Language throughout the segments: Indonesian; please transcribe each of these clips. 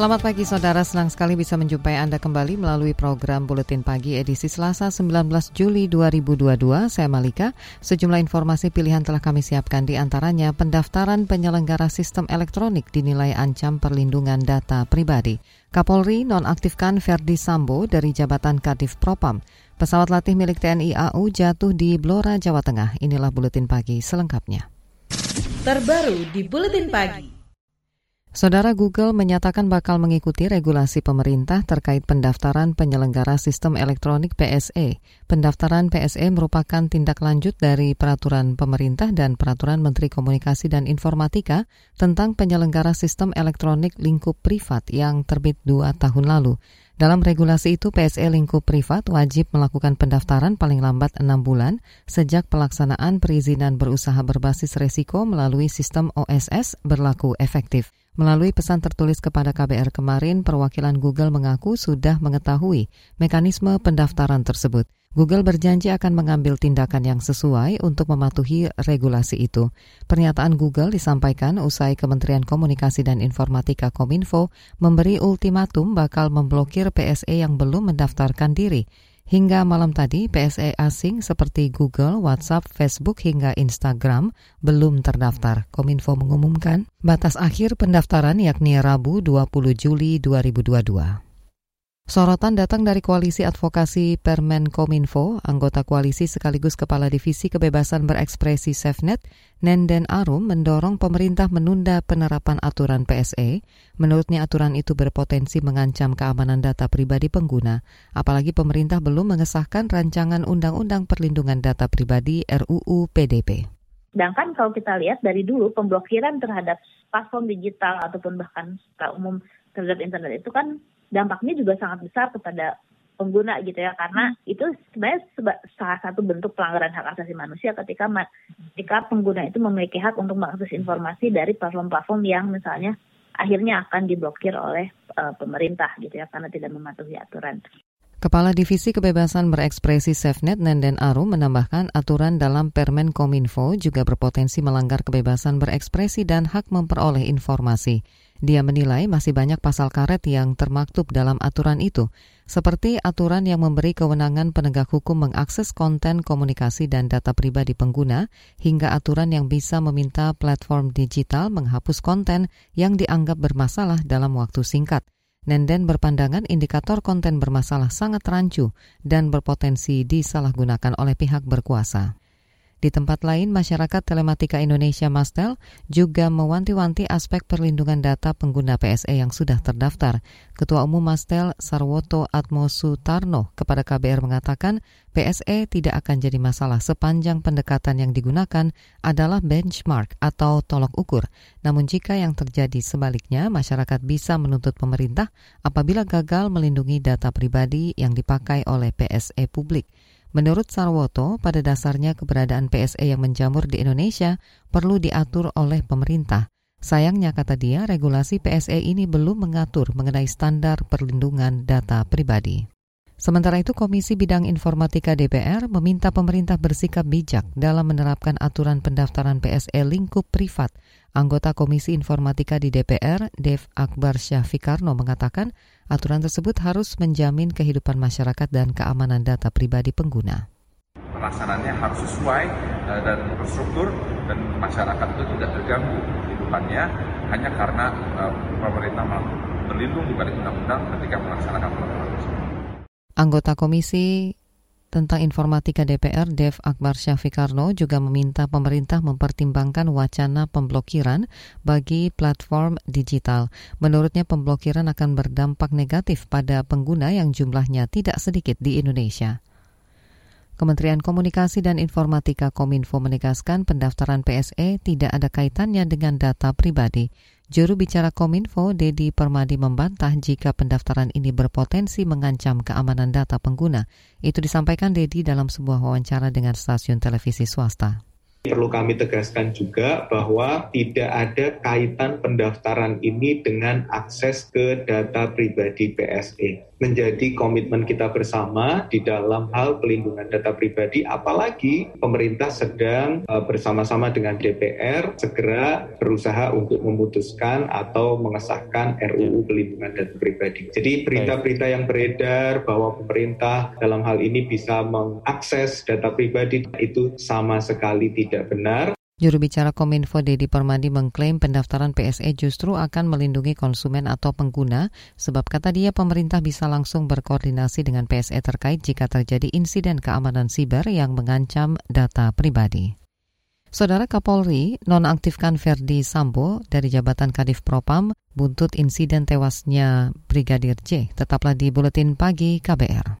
Selamat pagi saudara, senang sekali bisa menjumpai Anda kembali melalui program Buletin Pagi edisi Selasa 19 Juli 2022. Saya Malika. Sejumlah informasi pilihan telah kami siapkan di antaranya pendaftaran penyelenggara sistem elektronik dinilai ancam perlindungan data pribadi. Kapolri nonaktifkan Verdi Sambo dari jabatan Kadif Propam. Pesawat latih milik TNI AU jatuh di Blora, Jawa Tengah. Inilah Buletin Pagi selengkapnya. Terbaru di Buletin Pagi. Saudara Google menyatakan bakal mengikuti regulasi pemerintah terkait pendaftaran penyelenggara sistem elektronik PSE. Pendaftaran PSE merupakan tindak lanjut dari peraturan pemerintah dan peraturan Menteri Komunikasi dan Informatika tentang penyelenggara sistem elektronik lingkup privat yang terbit dua tahun lalu. Dalam regulasi itu, PSE lingkup privat wajib melakukan pendaftaran paling lambat enam bulan sejak pelaksanaan perizinan berusaha berbasis resiko melalui sistem OSS berlaku efektif. Melalui pesan tertulis kepada KBR kemarin, perwakilan Google mengaku sudah mengetahui mekanisme pendaftaran tersebut. Google berjanji akan mengambil tindakan yang sesuai untuk mematuhi regulasi itu. Pernyataan Google disampaikan usai Kementerian Komunikasi dan Informatika Kominfo memberi ultimatum bakal memblokir PSE yang belum mendaftarkan diri. Hingga malam tadi, PSE asing seperti Google, WhatsApp, Facebook, hingga Instagram belum terdaftar. Kominfo mengumumkan batas akhir pendaftaran yakni Rabu 20 Juli 2022. Sorotan datang dari Koalisi Advokasi Permen Kominfo, anggota koalisi sekaligus Kepala Divisi Kebebasan Berekspresi SafeNet, Nenden Arum mendorong pemerintah menunda penerapan aturan PSE. Menurutnya aturan itu berpotensi mengancam keamanan data pribadi pengguna, apalagi pemerintah belum mengesahkan rancangan Undang-Undang Perlindungan Data Pribadi RUU PDP. Sedangkan kalau kita lihat dari dulu pemblokiran terhadap platform digital ataupun bahkan secara umum terhadap internet itu kan dampaknya juga sangat besar kepada pengguna gitu ya karena hmm. itu sebenarnya salah satu bentuk pelanggaran hak asasi manusia ketika ketika pengguna itu memiliki hak untuk mengakses informasi dari platform-platform yang misalnya akhirnya akan diblokir oleh uh, pemerintah gitu ya karena tidak mematuhi aturan. Kepala Divisi Kebebasan Berekspresi SafeNet Nenden Arum menambahkan aturan dalam Permen Kominfo juga berpotensi melanggar kebebasan berekspresi dan hak memperoleh informasi. Dia menilai masih banyak pasal karet yang termaktub dalam aturan itu, seperti aturan yang memberi kewenangan penegak hukum mengakses konten komunikasi dan data pribadi pengguna, hingga aturan yang bisa meminta platform digital menghapus konten yang dianggap bermasalah dalam waktu singkat. Nenden berpandangan indikator konten bermasalah sangat rancu dan berpotensi disalahgunakan oleh pihak berkuasa. Di tempat lain, masyarakat telematika Indonesia Mastel juga mewanti-wanti aspek perlindungan data pengguna PSE yang sudah terdaftar. Ketua Umum Mastel Sarwoto Atmo Sutarno kepada KBR mengatakan PSE tidak akan jadi masalah sepanjang pendekatan yang digunakan adalah benchmark atau tolok ukur. Namun jika yang terjadi sebaliknya, masyarakat bisa menuntut pemerintah apabila gagal melindungi data pribadi yang dipakai oleh PSE publik. Menurut Sarwoto, pada dasarnya keberadaan PSE yang menjamur di Indonesia perlu diatur oleh pemerintah. Sayangnya, kata dia, regulasi PSE ini belum mengatur mengenai standar perlindungan data pribadi. Sementara itu, Komisi Bidang Informatika DPR meminta pemerintah bersikap bijak dalam menerapkan aturan pendaftaran PSE lingkup privat. Anggota Komisi Informatika di DPR, Dev Akbar Syafikarno mengatakan aturan tersebut harus menjamin kehidupan masyarakat dan keamanan data pribadi pengguna. Pelaksanaannya harus sesuai eh, dan terstruktur dan masyarakat itu tidak terganggu kehidupannya hanya karena eh, pemerintah berlindung di balik undang-undang ketika melaksanakan protokol tersebut. Anggota Komisi tentang Informatika DPR Dev Akbar Syafikarno juga meminta pemerintah mempertimbangkan wacana pemblokiran bagi platform digital. Menurutnya pemblokiran akan berdampak negatif pada pengguna yang jumlahnya tidak sedikit di Indonesia. Kementerian Komunikasi dan Informatika Kominfo menegaskan pendaftaran PSE tidak ada kaitannya dengan data pribadi. Juru bicara Kominfo, Dedi Permadi membantah jika pendaftaran ini berpotensi mengancam keamanan data pengguna. Itu disampaikan Dedi dalam sebuah wawancara dengan stasiun televisi swasta. Perlu kami tegaskan juga bahwa tidak ada kaitan pendaftaran ini dengan akses ke data pribadi PSE menjadi komitmen kita bersama di dalam hal pelindungan data pribadi apalagi pemerintah sedang uh, bersama-sama dengan DPR segera berusaha untuk memutuskan atau mengesahkan RUU pelindungan data pribadi. Jadi berita-berita yang beredar bahwa pemerintah dalam hal ini bisa mengakses data pribadi itu sama sekali tidak benar. Juru bicara Kominfo Dedi Permadi mengklaim pendaftaran PSE justru akan melindungi konsumen atau pengguna sebab kata dia pemerintah bisa langsung berkoordinasi dengan PSE terkait jika terjadi insiden keamanan siber yang mengancam data pribadi. Saudara Kapolri nonaktifkan Verdi Sambo dari jabatan Kadif Propam buntut insiden tewasnya Brigadir J. Tetaplah di Buletin Pagi KBR.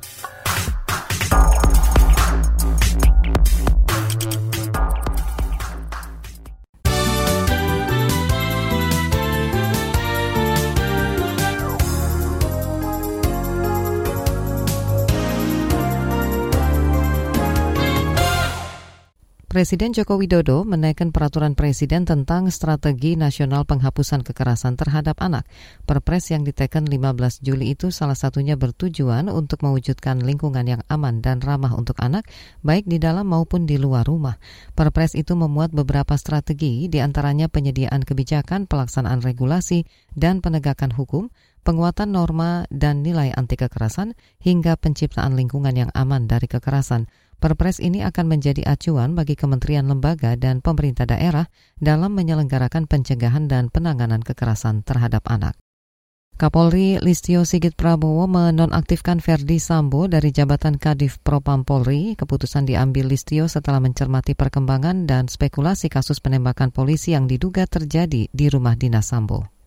Presiden Joko Widodo menaikkan peraturan presiden tentang strategi nasional penghapusan kekerasan terhadap anak. Perpres yang diteken 15 Juli itu salah satunya bertujuan untuk mewujudkan lingkungan yang aman dan ramah untuk anak, baik di dalam maupun di luar rumah. Perpres itu memuat beberapa strategi, di antaranya penyediaan kebijakan, pelaksanaan regulasi, dan penegakan hukum, penguatan norma dan nilai anti kekerasan, hingga penciptaan lingkungan yang aman dari kekerasan. Perpres ini akan menjadi acuan bagi kementerian lembaga dan pemerintah daerah dalam menyelenggarakan pencegahan dan penanganan kekerasan terhadap anak. Kapolri Listio Sigit Prabowo menonaktifkan Verdi Sambo dari jabatan Kadif Propam Polri. Keputusan diambil Listio setelah mencermati perkembangan dan spekulasi kasus penembakan polisi yang diduga terjadi di rumah dinas Sambo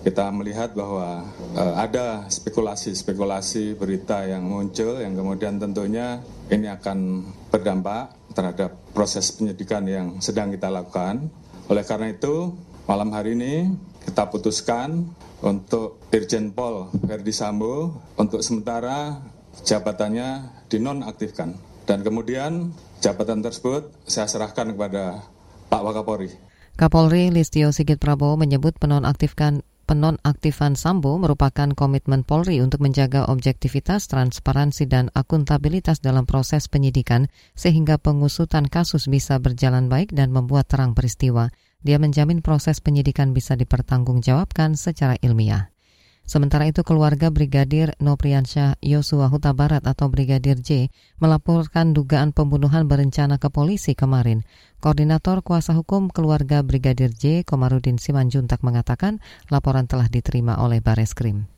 kita melihat bahwa uh, ada spekulasi-spekulasi berita yang muncul yang kemudian tentunya ini akan berdampak terhadap proses penyidikan yang sedang kita lakukan. Oleh karena itu, malam hari ini kita putuskan untuk Irjen Pol Verdi Sambo untuk sementara jabatannya dinonaktifkan. Dan kemudian jabatan tersebut saya serahkan kepada Pak Wakapolri. Kapolri Listio Sigit Prabowo menyebut penonaktifkan penonaktifan Sambo merupakan komitmen Polri untuk menjaga objektivitas, transparansi, dan akuntabilitas dalam proses penyidikan sehingga pengusutan kasus bisa berjalan baik dan membuat terang peristiwa. Dia menjamin proses penyidikan bisa dipertanggungjawabkan secara ilmiah. Sementara itu keluarga Brigadir Nopriansyah Yosua Huta Barat atau Brigadir J melaporkan dugaan pembunuhan berencana ke polisi kemarin. Koordinator Kuasa Hukum Keluarga Brigadir J Komarudin Simanjuntak mengatakan laporan telah diterima oleh Bareskrim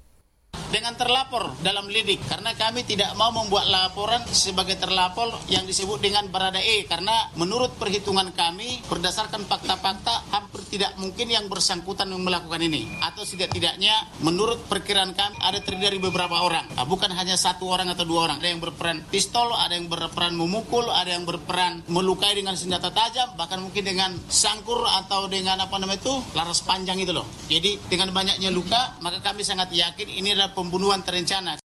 dengan terlapor dalam lidik. Karena kami tidak mau membuat laporan sebagai terlapor yang disebut dengan Barada E. Karena menurut perhitungan kami berdasarkan fakta-fakta hampir tidak mungkin yang bersangkutan melakukan ini. Atau tidak-tidaknya menurut perkiraan kami ada terdiri dari beberapa orang. Nah, bukan hanya satu orang atau dua orang. Ada yang berperan pistol ada yang berperan memukul ada yang berperan melukai dengan senjata tajam bahkan mungkin dengan sangkur atau dengan apa namanya itu laras panjang itu loh. Jadi dengan banyaknya luka maka kami sangat yakin ini pembunuhan terencana.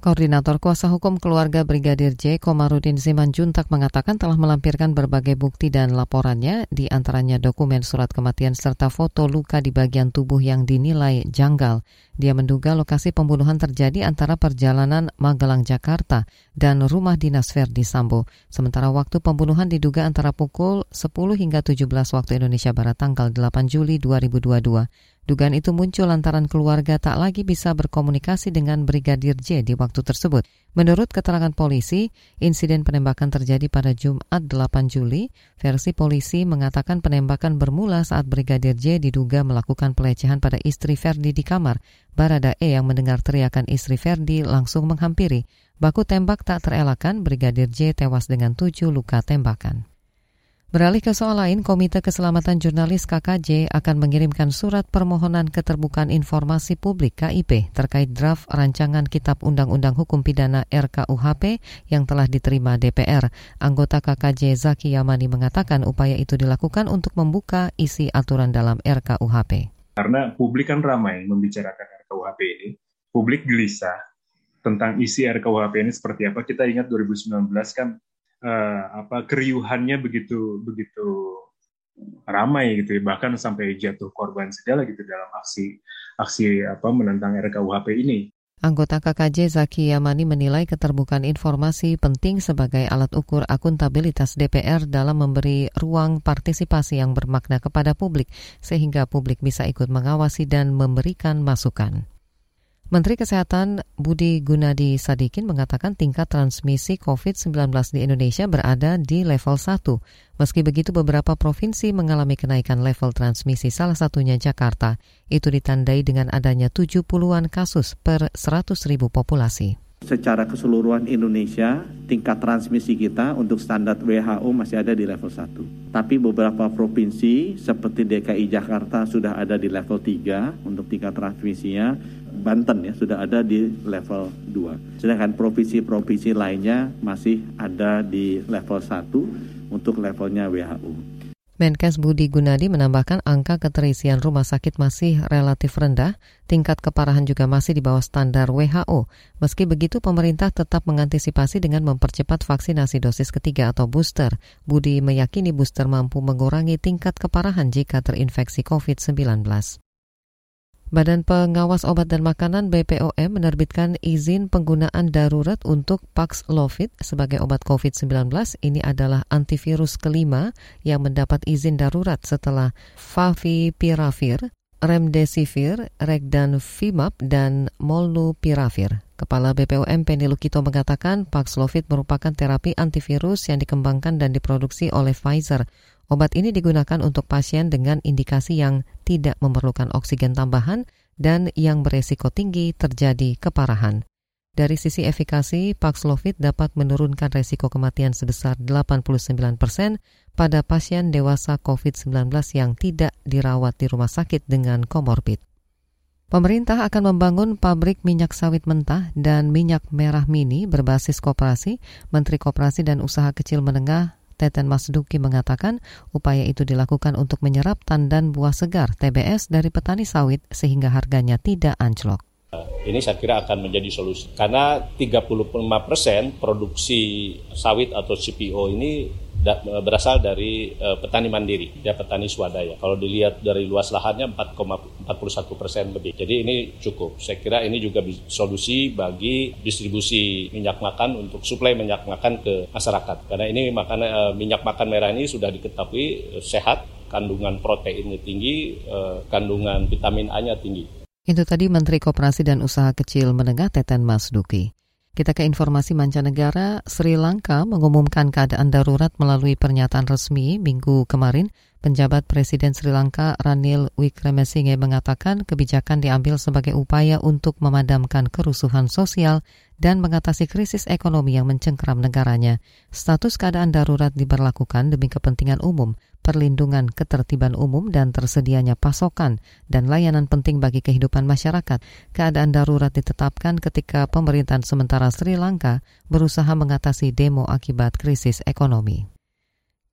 Koordinator Kuasa Hukum Keluarga Brigadir J. Komarudin Simanjuntak mengatakan telah melampirkan berbagai bukti dan laporannya, di antaranya dokumen surat kematian serta foto luka di bagian tubuh yang dinilai janggal. Dia menduga lokasi pembunuhan terjadi antara perjalanan Magelang Jakarta dan rumah dinas Verdi Sambo. Sementara waktu pembunuhan diduga antara pukul 10 hingga 17 waktu Indonesia Barat tanggal 8 Juli 2022. Dugaan itu muncul lantaran keluarga tak lagi bisa berkomunikasi dengan Brigadir J di waktu tersebut. Menurut keterangan polisi, insiden penembakan terjadi pada Jumat 8 Juli. Versi polisi mengatakan penembakan bermula saat Brigadir J diduga melakukan pelecehan pada istri Ferdi di kamar. Barada E yang mendengar teriakan istri Ferdi langsung menghampiri. Baku tembak tak terelakkan, Brigadir J tewas dengan tujuh luka tembakan. Beralih ke soal lain, Komite Keselamatan Jurnalis KKJ akan mengirimkan surat permohonan keterbukaan informasi publik KIP terkait draft rancangan Kitab Undang-Undang Hukum Pidana RKUHP yang telah diterima DPR. Anggota KKJ Zaki Yamani mengatakan upaya itu dilakukan untuk membuka isi aturan dalam RKUHP. Karena publik kan ramai membicarakan RKUHP ini, publik gelisah tentang isi RKUHP ini seperti apa. Kita ingat 2019 kan uh, apa keriuhannya begitu begitu ramai gitu ya bahkan sampai jatuh korban segala gitu dalam aksi aksi apa menentang RKUHP ini. Anggota KKJ Zaki Yamani menilai keterbukaan informasi penting sebagai alat ukur akuntabilitas DPR dalam memberi ruang partisipasi yang bermakna kepada publik sehingga publik bisa ikut mengawasi dan memberikan masukan. Menteri Kesehatan Budi Gunadi Sadikin mengatakan tingkat transmisi COVID-19 di Indonesia berada di level 1. Meski begitu beberapa provinsi mengalami kenaikan level transmisi salah satunya Jakarta. Itu ditandai dengan adanya 70-an kasus per 100 ribu populasi. Secara keseluruhan Indonesia, tingkat transmisi kita untuk standar WHO masih ada di level 1. Tapi beberapa provinsi seperti DKI Jakarta sudah ada di level 3 untuk tingkat transmisinya. Banten ya sudah ada di level 2. Sedangkan provinsi-provinsi lainnya masih ada di level 1 untuk levelnya WHO. Menkes Budi Gunadi menambahkan angka keterisian rumah sakit masih relatif rendah, tingkat keparahan juga masih di bawah standar WHO. Meski begitu, pemerintah tetap mengantisipasi dengan mempercepat vaksinasi dosis ketiga atau booster. Budi meyakini booster mampu mengurangi tingkat keparahan jika terinfeksi COVID-19. Badan Pengawas Obat dan Makanan BPOM menerbitkan izin penggunaan darurat untuk Paxlovid sebagai obat COVID-19. Ini adalah antivirus kelima yang mendapat izin darurat setelah Favipiravir, Remdesivir, Regdanvimab, dan Molnupiravir. Kepala BPOM Penny Lukito mengatakan Paxlovid merupakan terapi antivirus yang dikembangkan dan diproduksi oleh Pfizer. Obat ini digunakan untuk pasien dengan indikasi yang tidak memerlukan oksigen tambahan dan yang beresiko tinggi terjadi keparahan. Dari sisi efikasi, Paxlovid dapat menurunkan resiko kematian sebesar 89 persen pada pasien dewasa COVID-19 yang tidak dirawat di rumah sakit dengan komorbid. Pemerintah akan membangun pabrik minyak sawit mentah dan minyak merah mini berbasis koperasi. Menteri Koperasi dan Usaha Kecil Menengah Teten Masduki mengatakan upaya itu dilakukan untuk menyerap tandan buah segar TBS dari petani sawit sehingga harganya tidak anjlok. Ini saya kira akan menjadi solusi. Karena 35 persen produksi sawit atau CPO ini berasal dari uh, petani mandiri, ya petani swadaya. Kalau dilihat dari luas lahannya 4,41 persen lebih. Jadi ini cukup. Saya kira ini juga solusi bagi distribusi minyak makan untuk suplai minyak makan ke masyarakat. Karena ini makan minyak makan merah ini sudah diketahui sehat, kandungan proteinnya tinggi, kandungan vitamin A-nya tinggi. Itu tadi Menteri Koperasi dan Usaha Kecil Menengah Teten Mas Duki. Kita ke informasi mancanegara, Sri Lanka mengumumkan keadaan darurat melalui pernyataan resmi minggu kemarin. Penjabat Presiden Sri Lanka Ranil Wickremesinghe mengatakan kebijakan diambil sebagai upaya untuk memadamkan kerusuhan sosial dan mengatasi krisis ekonomi yang mencengkram negaranya. Status keadaan darurat diberlakukan demi kepentingan umum, perlindungan ketertiban umum dan tersedianya pasokan dan layanan penting bagi kehidupan masyarakat. Keadaan darurat ditetapkan ketika pemerintahan sementara Sri Lanka berusaha mengatasi demo akibat krisis ekonomi.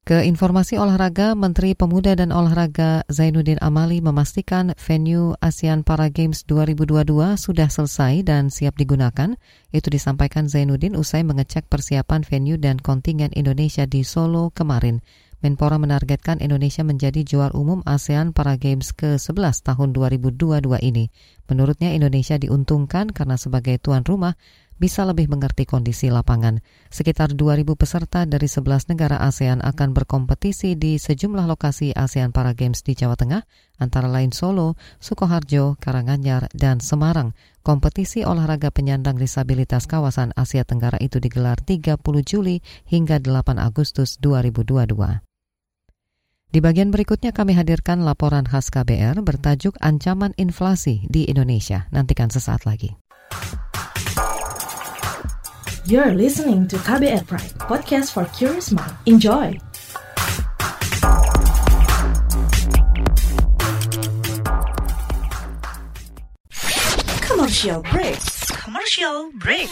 Ke informasi olahraga, Menteri Pemuda dan Olahraga Zainuddin Amali memastikan venue ASEAN Para Games 2022 sudah selesai dan siap digunakan. Itu disampaikan Zainuddin usai mengecek persiapan venue dan kontingen Indonesia di Solo kemarin. Menpora menargetkan Indonesia menjadi juara umum ASEAN Para Games ke-11 tahun 2022 ini. Menurutnya Indonesia diuntungkan karena sebagai tuan rumah bisa lebih mengerti kondisi lapangan. Sekitar 2.000 peserta dari 11 negara ASEAN akan berkompetisi di sejumlah lokasi ASEAN Para Games di Jawa Tengah, antara lain Solo, Sukoharjo, Karanganyar, dan Semarang. Kompetisi olahraga penyandang disabilitas kawasan Asia Tenggara itu digelar 30 Juli hingga 8 Agustus 2022. Di bagian berikutnya kami hadirkan laporan khas KBR bertajuk Ancaman Inflasi di Indonesia. Nantikan sesaat lagi. You're listening to KBR Pride, podcast for curious mind. Enjoy! Commercial break. Commercial break.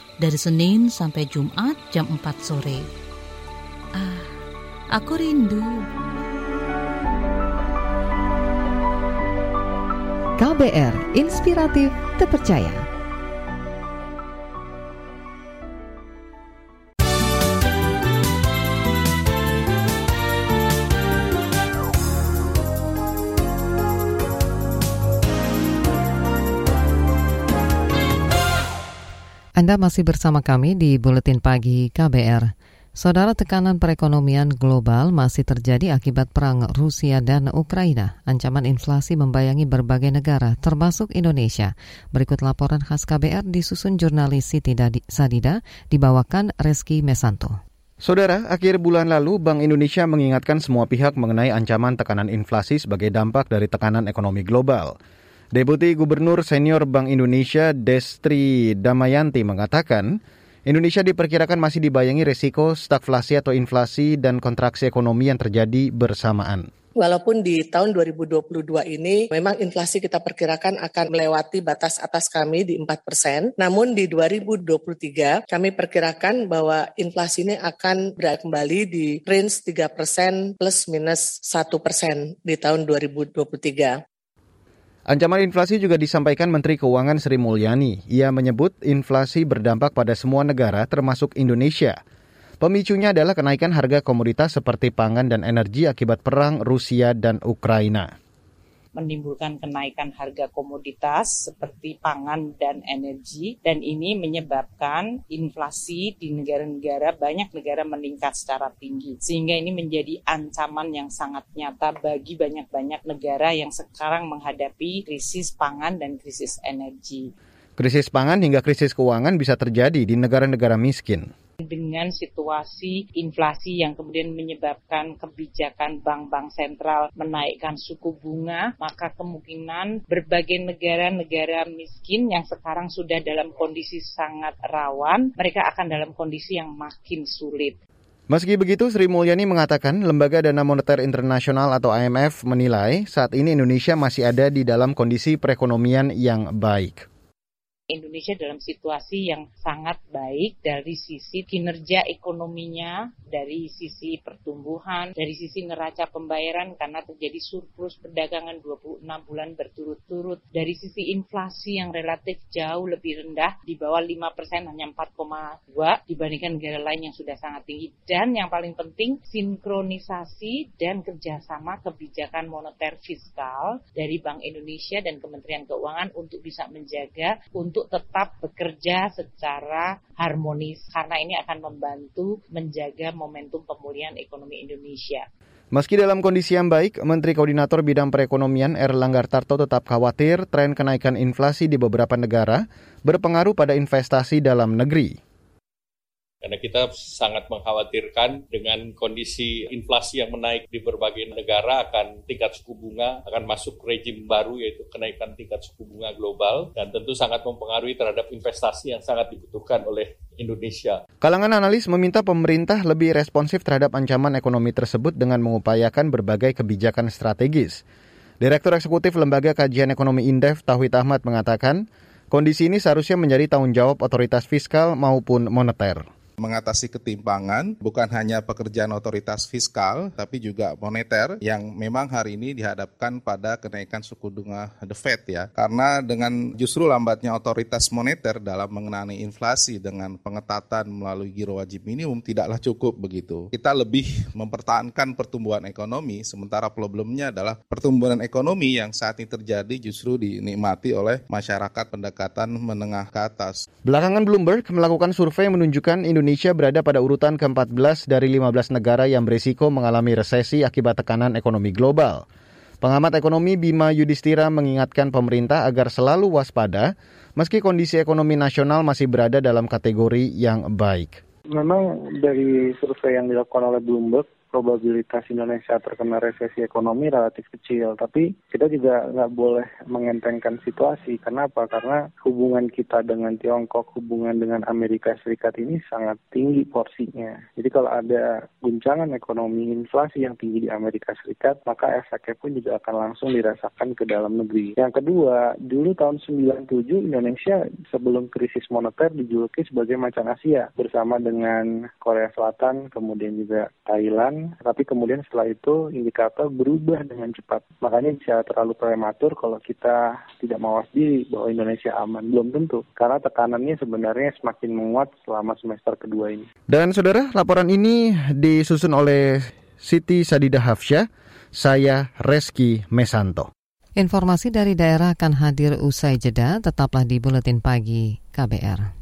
dari Senin sampai Jumat jam 4 sore. Ah, aku rindu. KBR Inspiratif Terpercaya. Anda masih bersama kami di Buletin Pagi KBR. Saudara tekanan perekonomian global masih terjadi akibat perang Rusia dan Ukraina. Ancaman inflasi membayangi berbagai negara, termasuk Indonesia. Berikut laporan khas KBR disusun jurnalis Siti Sadida, dibawakan Reski Mesanto. Saudara, akhir bulan lalu Bank Indonesia mengingatkan semua pihak mengenai ancaman tekanan inflasi sebagai dampak dari tekanan ekonomi global. Deputi Gubernur Senior Bank Indonesia Destri Damayanti mengatakan, Indonesia diperkirakan masih dibayangi resiko stagflasi atau inflasi dan kontraksi ekonomi yang terjadi bersamaan. Walaupun di tahun 2022 ini memang inflasi kita perkirakan akan melewati batas atas kami di 4%, namun di 2023 kami perkirakan bahwa inflasi ini akan berada kembali di range 3% plus minus 1% di tahun 2023. Ancaman inflasi juga disampaikan Menteri Keuangan Sri Mulyani. Ia menyebut inflasi berdampak pada semua negara termasuk Indonesia. Pemicunya adalah kenaikan harga komoditas seperti pangan dan energi akibat perang Rusia dan Ukraina menimbulkan kenaikan harga komoditas seperti pangan dan energi. Dan ini menyebabkan inflasi di negara-negara banyak negara meningkat secara tinggi. Sehingga ini menjadi ancaman yang sangat nyata bagi banyak-banyak negara yang sekarang menghadapi krisis pangan dan krisis energi. Krisis pangan hingga krisis keuangan bisa terjadi di negara-negara miskin dengan situasi inflasi yang kemudian menyebabkan kebijakan bank-bank sentral menaikkan suku bunga, maka kemungkinan berbagai negara-negara miskin yang sekarang sudah dalam kondisi sangat rawan, mereka akan dalam kondisi yang makin sulit. Meski begitu, Sri Mulyani mengatakan Lembaga Dana Moneter Internasional atau IMF menilai saat ini Indonesia masih ada di dalam kondisi perekonomian yang baik. Indonesia dalam situasi yang sangat baik dari sisi kinerja ekonominya, dari sisi pertumbuhan, dari sisi neraca pembayaran karena terjadi surplus perdagangan 26 bulan berturut-turut, dari sisi inflasi yang relatif jauh lebih rendah di bawah 5 persen hanya 4,2 dibandingkan negara lain yang sudah sangat tinggi. Dan yang paling penting sinkronisasi dan kerjasama kebijakan moneter fiskal dari Bank Indonesia dan Kementerian Keuangan untuk bisa menjaga untuk untuk tetap bekerja secara harmonis karena ini akan membantu menjaga momentum pemulihan ekonomi Indonesia. Meski dalam kondisi yang baik, Menteri Koordinator Bidang Perekonomian Erlangga Tarto tetap khawatir tren kenaikan inflasi di beberapa negara berpengaruh pada investasi dalam negeri. Karena kita sangat mengkhawatirkan dengan kondisi inflasi yang menaik di berbagai negara akan tingkat suku bunga akan masuk rejim baru yaitu kenaikan tingkat suku bunga global dan tentu sangat mempengaruhi terhadap investasi yang sangat dibutuhkan oleh Indonesia. Kalangan analis meminta pemerintah lebih responsif terhadap ancaman ekonomi tersebut dengan mengupayakan berbagai kebijakan strategis. Direktur Eksekutif Lembaga Kajian Ekonomi Indef Tauhid Ahmad mengatakan, kondisi ini seharusnya menjadi tanggung jawab otoritas fiskal maupun moneter mengatasi ketimpangan bukan hanya pekerjaan otoritas fiskal tapi juga moneter yang memang hari ini dihadapkan pada kenaikan suku bunga The Fed ya. Karena dengan justru lambatnya otoritas moneter dalam mengenai inflasi dengan pengetatan melalui giro wajib minimum tidaklah cukup begitu. Kita lebih mempertahankan pertumbuhan ekonomi sementara problemnya adalah pertumbuhan ekonomi yang saat ini terjadi justru dinikmati oleh masyarakat pendekatan menengah ke atas. Belakangan Bloomberg melakukan survei menunjukkan Indonesia Indonesia berada pada urutan ke-14 dari 15 negara yang berisiko mengalami resesi akibat tekanan ekonomi global. Pengamat ekonomi Bima Yudhistira mengingatkan pemerintah agar selalu waspada meski kondisi ekonomi nasional masih berada dalam kategori yang baik. Memang dari survei yang dilakukan oleh Bloomberg, probabilitas Indonesia terkena resesi ekonomi relatif kecil. Tapi kita juga nggak boleh mengentengkan situasi. Kenapa? Karena hubungan kita dengan Tiongkok, hubungan dengan Amerika Serikat ini sangat tinggi porsinya. Jadi kalau ada guncangan ekonomi, inflasi yang tinggi di Amerika Serikat, maka efeknya pun juga akan langsung dirasakan ke dalam negeri. Yang kedua, dulu tahun 97 Indonesia sebelum krisis moneter dijuluki sebagai macan Asia bersama dengan Korea Selatan, kemudian juga Thailand, tapi kemudian setelah itu indikator berubah dengan cepat. Makanya bisa terlalu prematur kalau kita tidak mawas diri bahwa Indonesia aman. Belum tentu, karena tekanannya sebenarnya semakin menguat selama semester kedua ini. Dan saudara, laporan ini disusun oleh Siti Sadida Hafsyah, saya Reski Mesanto. Informasi dari daerah akan hadir usai jeda, tetaplah di Buletin Pagi KBR.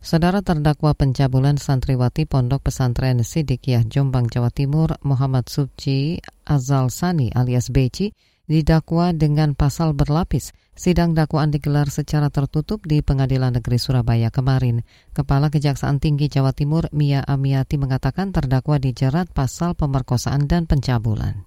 Saudara terdakwa pencabulan santriwati Pondok Pesantren Sidikiyah Jombang, Jawa Timur, Muhammad Subci Azal Sani alias Beci, didakwa dengan pasal berlapis. Sidang dakwaan digelar secara tertutup di Pengadilan Negeri Surabaya kemarin. Kepala Kejaksaan Tinggi Jawa Timur, Mia Amiati, mengatakan terdakwa dijerat pasal pemerkosaan dan pencabulan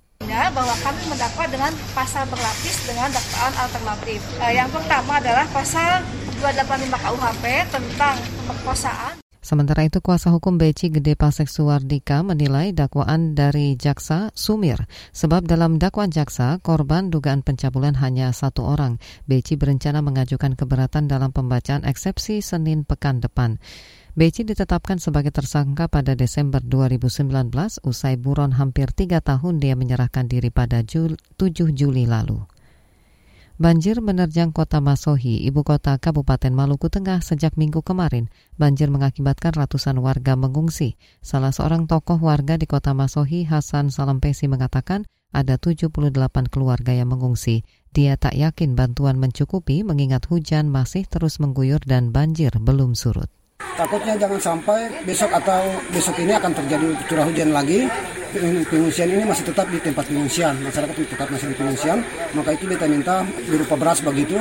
bahwa kami mendakwa dengan pasal berlapis dengan dakwaan alternatif. yang pertama adalah pasal 285 KUHP tentang pemerkosaan. Sementara itu, kuasa hukum Beci Gede Pasek Suwardika menilai dakwaan dari jaksa sumir. Sebab dalam dakwaan jaksa, korban dugaan pencabulan hanya satu orang. Beci berencana mengajukan keberatan dalam pembacaan eksepsi Senin pekan depan. Beci ditetapkan sebagai tersangka pada Desember 2019 usai buron hampir tiga tahun dia menyerahkan diri pada 7 Juli lalu. Banjir menerjang kota Masohi, ibu kota Kabupaten Maluku Tengah sejak minggu kemarin. Banjir mengakibatkan ratusan warga mengungsi. Salah seorang tokoh warga di kota Masohi, Hasan Salampesi mengatakan ada 78 keluarga yang mengungsi. Dia tak yakin bantuan mencukupi mengingat hujan masih terus mengguyur dan banjir belum surut. Takutnya jangan sampai besok atau besok ini akan terjadi curah hujan lagi pengungsian ini masih tetap di tempat pengungsian. Masyarakat tetap masih di pengungsian. Maka itu kita minta berupa beras begitu.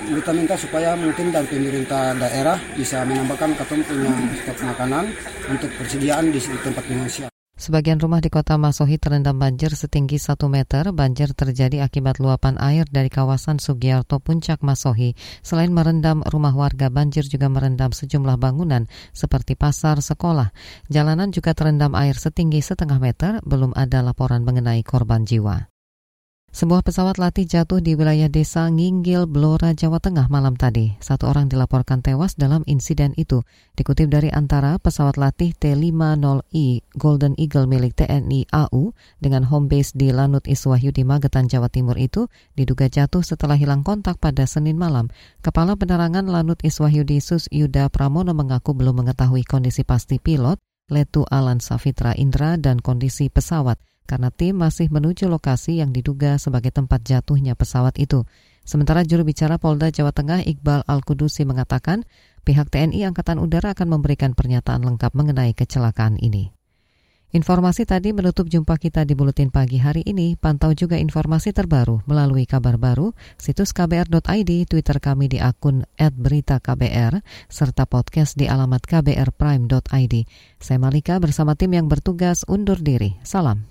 Kita minta supaya mungkin dari pemerintah daerah bisa menambahkan ketemu punya stok makanan untuk persediaan di tempat pengungsian. Sebagian rumah di kota Masohi terendam banjir setinggi 1 meter. Banjir terjadi akibat luapan air dari kawasan Sugiarto Puncak Masohi. Selain merendam rumah warga, banjir juga merendam sejumlah bangunan seperti pasar, sekolah. Jalanan juga terendam air setinggi setengah meter. Belum ada laporan mengenai korban jiwa. Sebuah pesawat latih jatuh di wilayah desa Nginggil, Blora, Jawa Tengah malam tadi. Satu orang dilaporkan tewas dalam insiden itu. Dikutip dari antara pesawat latih T-50I Golden Eagle milik TNI AU dengan home base di Lanut Iswahyu di Magetan, Jawa Timur itu diduga jatuh setelah hilang kontak pada Senin malam. Kepala Penerangan Lanut Iswahyu di Sus Yuda Pramono mengaku belum mengetahui kondisi pasti pilot, Letu Alan Safitra Indra, dan kondisi pesawat karena tim masih menuju lokasi yang diduga sebagai tempat jatuhnya pesawat itu. Sementara juru bicara Polda Jawa Tengah Iqbal Al-Kudusi mengatakan pihak TNI Angkatan Udara akan memberikan pernyataan lengkap mengenai kecelakaan ini. Informasi tadi menutup jumpa kita di Buletin Pagi hari ini. Pantau juga informasi terbaru melalui kabar baru, situs kbr.id, Twitter kami di akun @beritaKBR, serta podcast di alamat kbrprime.id. Saya Malika bersama tim yang bertugas undur diri. Salam.